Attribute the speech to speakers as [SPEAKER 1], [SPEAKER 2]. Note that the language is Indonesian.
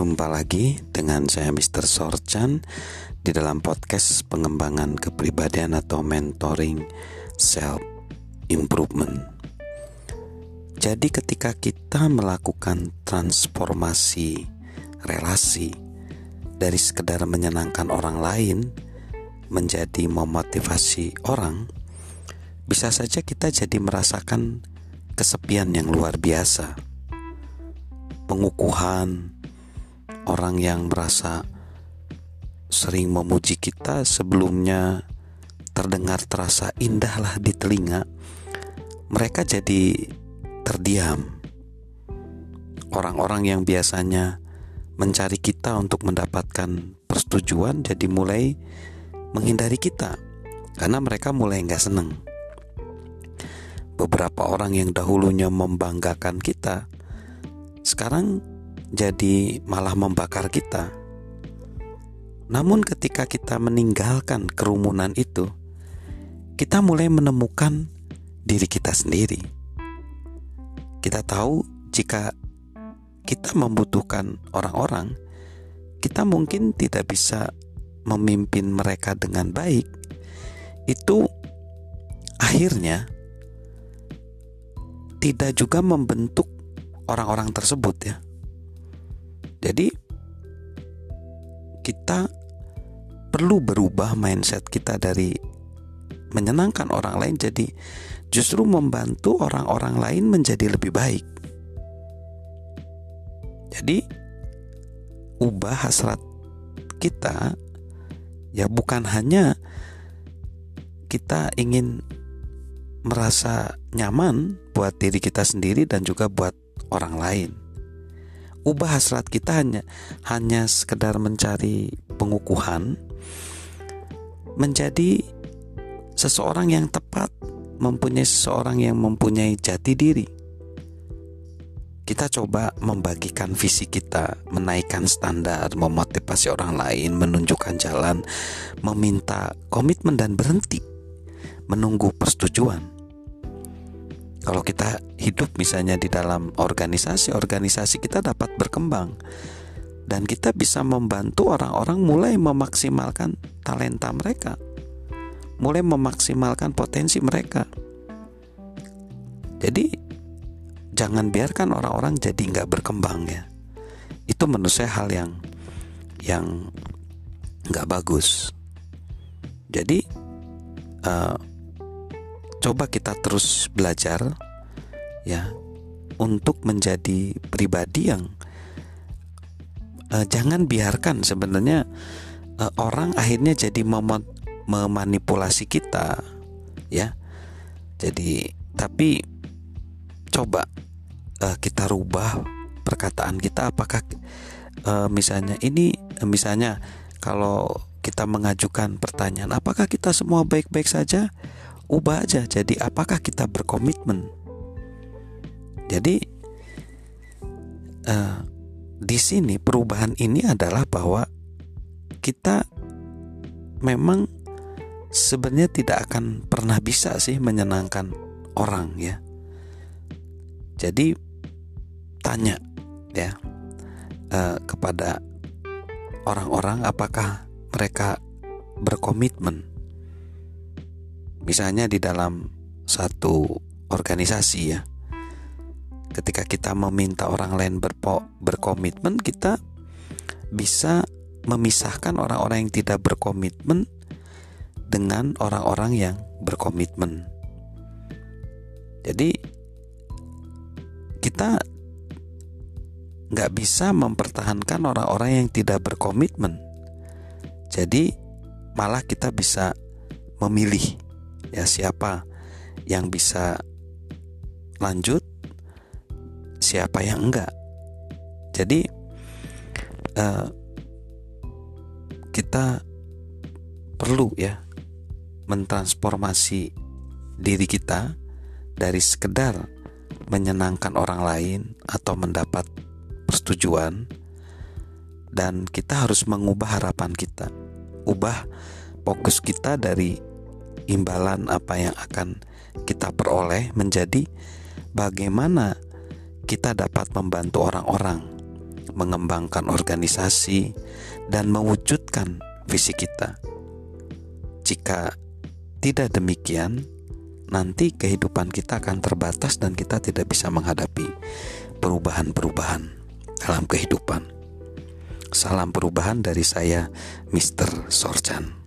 [SPEAKER 1] Jumpa lagi dengan saya Mr. Sorchan di dalam podcast pengembangan kepribadian atau mentoring self improvement. Jadi ketika kita melakukan transformasi relasi dari sekedar menyenangkan orang lain menjadi memotivasi orang, bisa saja kita jadi merasakan kesepian yang luar biasa. Pengukuhan, orang yang merasa sering memuji kita sebelumnya terdengar terasa indahlah di telinga, mereka jadi terdiam. Orang-orang yang biasanya mencari kita untuk mendapatkan persetujuan jadi mulai menghindari kita karena mereka mulai nggak seneng. Beberapa orang yang dahulunya membanggakan kita sekarang jadi malah membakar kita. Namun, ketika kita meninggalkan kerumunan itu, kita mulai menemukan diri kita sendiri. Kita tahu jika kita membutuhkan orang-orang, kita mungkin tidak bisa memimpin mereka dengan baik. Itu akhirnya tidak juga membentuk orang-orang tersebut, ya jadi kita perlu berubah mindset kita dari menyenangkan orang lain jadi justru membantu orang-orang lain menjadi lebih baik. Jadi ubah hasrat kita ya bukan hanya kita ingin merasa nyaman buat diri kita sendiri dan juga buat orang lain ubah hasrat kita hanya hanya sekedar mencari pengukuhan menjadi seseorang yang tepat mempunyai seseorang yang mempunyai jati diri kita coba membagikan visi kita, menaikkan standar, memotivasi orang lain, menunjukkan jalan, meminta komitmen dan berhenti menunggu persetujuan. Kalau kita hidup misalnya di dalam organisasi, organisasi kita dapat berkembang dan kita bisa membantu orang-orang mulai memaksimalkan talenta mereka, mulai memaksimalkan potensi mereka. Jadi jangan biarkan orang-orang jadi nggak berkembang ya. Itu menurut saya hal yang yang nggak bagus. Jadi uh, coba kita terus belajar ya untuk menjadi pribadi yang uh, jangan biarkan sebenarnya uh, orang akhirnya jadi mem memanipulasi kita ya. Jadi tapi coba uh, kita rubah perkataan kita. Apakah misalnya ini misalnya kalau kita mengajukan pertanyaan apakah kita semua baik-baik saja ubah aja jadi apakah kita berkomitmen? Jadi uh, di sini perubahan ini adalah bahwa kita memang sebenarnya tidak akan pernah bisa sih menyenangkan orang ya. Jadi tanya ya uh, kepada orang-orang apakah mereka berkomitmen Misalnya di dalam satu organisasi ya. Ketika kita meminta orang lain berpo, berkomitmen, kita bisa memisahkan orang-orang yang tidak berkomitmen dengan orang-orang yang berkomitmen. Jadi kita nggak bisa mempertahankan orang-orang yang tidak berkomitmen. Jadi malah kita bisa memilih ya siapa yang bisa lanjut siapa yang enggak. Jadi uh, kita perlu ya mentransformasi diri kita dari sekedar menyenangkan orang lain atau mendapat persetujuan dan kita harus mengubah harapan kita ubah fokus kita dari imbalan apa yang akan kita peroleh menjadi bagaimana kita dapat membantu orang-orang mengembangkan organisasi, dan mewujudkan visi kita. Jika tidak demikian, nanti kehidupan kita akan terbatas dan kita tidak bisa menghadapi perubahan-perubahan dalam kehidupan. Salam perubahan dari saya, Mr. Sorjan.